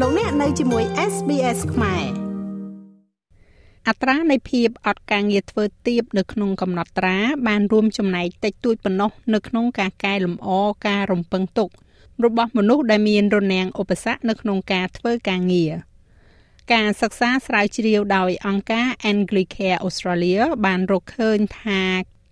លោកអ្នកនៅជាមួយ SBS ខ្មែរអត្រានៃភាពអត់ការងារធ្វើទៀបនៅក្នុងកំណត់ត្រាបានរួមចំណែកតិចតួចប៉ុណ្ណោះនៅក្នុងការកែលម្អការរំពឹងទុករបស់មនុស្សដែលមានរនាំងឧបសគ្គនៅក្នុងការធ្វើការងារការសិក្សាស្រាវជ្រាវដោយអង្គការ Anglicare Australia បានរកឃើញថា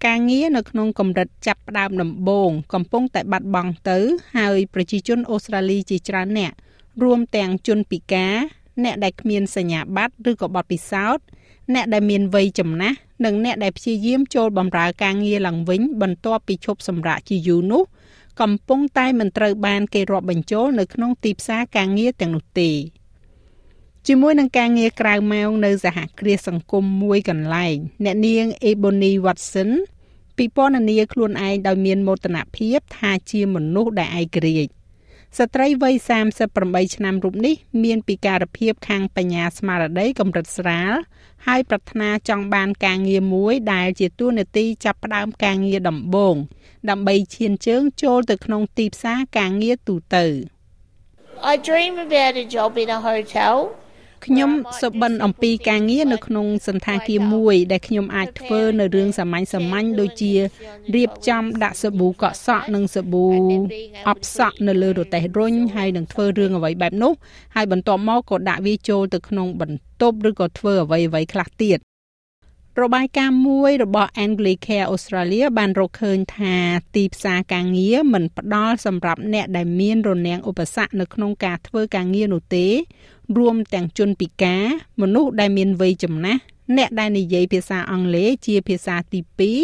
ការងារនៅក្នុងកម្រិតចាប់ផ្ដើមដំបូងកំពុងតែបាត់បង់ទៅ ហើយប្រជាជនអូស្ត្រាលីជាច្រើនអ្នក រួមទាំងជនពិការ អ្នកដែលគ្មានសញ្ញាបត្រឬក៏បទពិសោធន៍អ្នកដែលមានវ័យចំណាស់និងអ្នកដែលព្យាយាមចូលបម្រើការងារឡើងវិញបន្ទាប់ពីឈប់សម្រាកជាយូរនោះកំពុងតែមិនត្រូវបានគេរាប់បញ្ចូលនៅក្នុងទីផ្សារការងារទាំងនោះទេជាមួយនឹងការងារក្រៅម៉ោងនៅសហគ្រាសសង្គមមួយកន្លែងអ្នកនាង Ebony Watson ពិពណ៌នាខ្លួនឯងដោយមានមោទនភាពថាជាមនុស្សដែលឯករាជ្យ ស្ត្រីវ័យ38ឆ្នាំរូបនេះមានពិការភាពខាងបញ្ញាស្មារតីកម្រិតស្រាលហើយប្រាថ្នាចង់បានការងារមួយដែលជាទួនាទីចាប់ផ្ដើមការងារដំបូងដើម្បីឈានជើងចូលទៅក្នុងទីផ្សារការងារទូទៅ I dream about a job in a hotel ខ្ញុំសុបិនអំពីការងារនៅក្នុងសន្តាគារមួយ ដែលខ្ញុំអាចធ្វើនៅរឿងសាមញ្ញសាមញ្ញដូចជារៀបចំដាក់សាប៊ូកក់សក់និងសាប៊ូអបសក់នៅលើរទេះរុញហើយនឹងធ្វើរឿងអ្វីបែបនោះហើយបន្ទាប់មកក៏ដាក់វាចូលទៅក្នុងបន្ទប់ឬក៏ធ្វើអ្វីអ្វីខ្លះទៀត របាយការណ៍មួយរបស់ Anglicare Australia បានរកឃើញថាទីផ្សារការងារមិនផ្ដល់សម្រាប់អ្នកដែលមានរនាំងឧបសគ្គនៅក្នុងការធ្វើការងារនោះទេ រួមទាំងជនពិការ មនុស្សដែលមានវ័យចំណាស់អ្នកដែលនិយាយភាសាអង់គ្លេសជាភាសាទី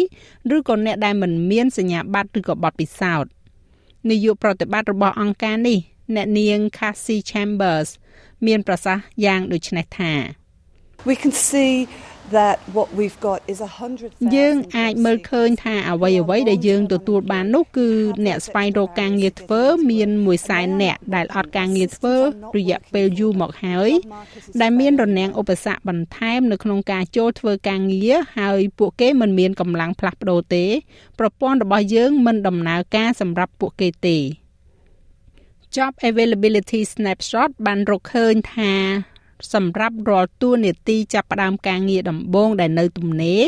2ឬក៏អ្នកដែលមិនមានសញ្ញាបត្រឬក៏បទពិសោធន៍នាយកប្រតិបត្តិរបស់អង្គការនេះ អ្នកនាង Cassie Chambers មានប្រសាសន៍យ៉ាងដូចនេះថា We can see that what we've got is 100,000យើងអាចមើលឃើញថាអ្វីអ្វីដែលយើងទទួលបាននោះគឺអ្នកស្វែងរកការងារធ្វើមាន1សែនអ្នកដែលអត់ការងារធ្វើរយៈពេលយូរមកហើយដែលមានរនាំងឧបសគ្គបន្ថែមនៅក្នុងការចូលធ្វើការងារហើយពួកគេមិនមានកម្លាំងផ្លាស់ប្ដូរទេ ប្រព័ន្ធរបស់យើងមិនដំណើរការសម្រាប់ពួកគេទេ Job Availability Snapshot បានរកឃើញថា សម្រាប់រាល់តួនាទីចាប់ផ្ដើមការងារដំបូងដែលនៅទំនេរ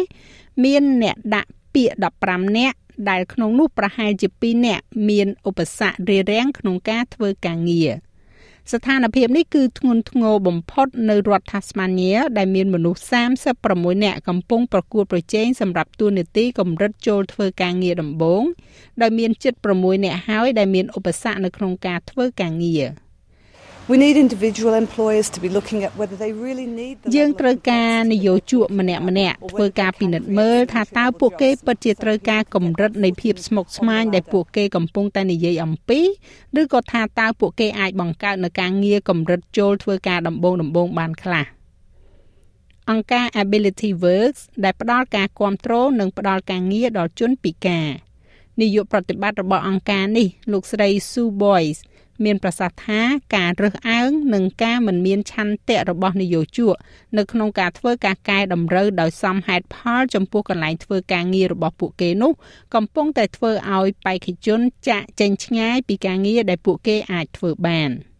មានអ្នកដាក់ពាក្យ15នាក់ដែលក្នុងនោះប្រហែលជា2នាក់មានឧបសគ្គរារាំងក្នុងការធ្វើការងារស្ថានភាពនេះគឺធ្ងន់ធ្ងរបំផុតនៅរដ្ឋ Tasmania ដែលមានមនុស្ស36នាក់កំពុងប្រកួតប្រជែងសម្រាប់តួនាទីកម្រិតចូលធ្វើការងារដំបូងដោយមានជិត6នាក់ហើយដែលមានឧបសគ្គនៅក្នុងការធ្វើការងារ។ We need individual employers to be looking at whether they really need the យើងត្រូវការនយោជកម្នាក់ម្នាក់ធ្វើការពិនិត្យមើលថាតើពួកគេពិតជាត្រូវការកម្រិតនៃភាពស្មុគស្មាញដែលពួកគេកំពុងតែនិយាយអំពីឬក៏ថាតើពួកគេអាចបង្កើតនៅការងារកម្រិតចូលធ្វើការដំបូងដំបូងបានខ្លះអង្គការ Ability Works ដែលផ្ដល់ការគ្រប់គ្រងនិងផ្ដល់ការងារដល់ជនពិការនាយកប្រតិបត្តិរបស់អង្គការនេះលោកស្រី Sue Boyce មានប្រសាសន៍ថាការរើសអើងនិងការមិនមានឆន្ទៈរបស់នយោជកនៅក្នុងការធ្វើការកែតម្រូវដោយសមហេតុផលចំពោះកន្លែងធ្វើការងាររបស់ពួកគេនោះកំពុងតែធ្វើឲ្យបេក្ខជនចាក់ចេញឆ្ងាយពីការងារដែលពួកគេអាចធ្វើបាន។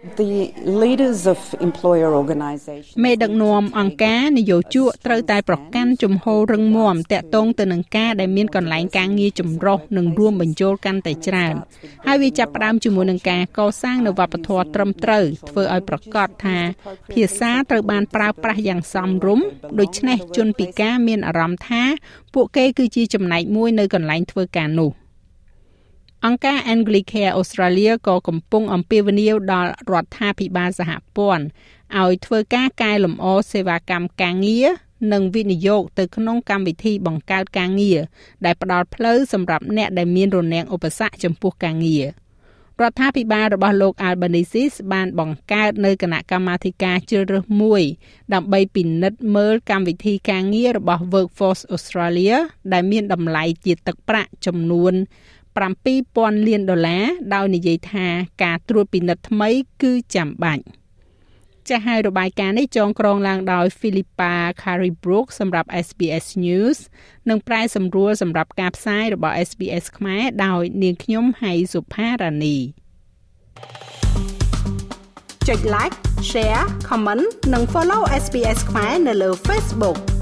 The leaders of employer organizations មេដឹកនាំអង្គការនយោជកត្រូវតែប្រកាន់ជំហររឹងមាំតាក់ទងទៅនឹងការដែលមានកន្លែងការងារចម្រុះនិងរួមបញ្ចូលកាន់តែច្រើនហើយវាចាប់ផ្ដើមជាមួយនឹងការកសាងនូវវប្បធម៌ត្រឹមត្រូវធ្វើឲ្យប្រកាសថាភាសាត្រូវបានប្រើប្រាស់យ៉ាងសមរម្យដូច្នេះជនពិការមានអារម្មណ៍ថា ពួកគេគឺជាចំណែកមួយនៅកន្លែងធ្វើការនោះ អង្គការ Anglicare Australia ក៏កំពុងអំពាវនាវដល់រដ្ឋាភិបាលសហព័ន្ធឲ្យធ្វើការកែលម្អសេវាកម្មការងារនិងវិនិយោគទៅក្នុងកម្មវិធីបង្កើតការងារដែលផ្ដល់ផ្លូវសម្រាប់អ្នកដែលមានរនាំងឧបសគ្គចំពោះការងាររដ្ឋាភិបាលរបស់លោក Albanese បានបង្កើតនៅគណៈកម្មាធិការជ្រើសរើសមួយ ដើម្បីពិនិត្យមើលកម្មវិធីការងាររបស់ Workforce Australia ដែលមានតម្លៃជាទឹកប្រាក់ចំនួន 7000លានដុល្លារដោយនិយាយថាការត្រួតពិនិត្យថ្មីគឺចាំបាច់ចាស់ហើយរបាយការណ៍នេះចងក្រងឡើងដោយ Philippa Carrybrook សម្រាប់ SBS News និងប្រែសម្រួលសម្រាប់ការផ្សាយរបស់ SBS ខ្មែរដោយនាងខ្ញុំហៃសុផារ៉ានីចុច like share comment និង follow SBS ខ្មែរនៅលើ Facebook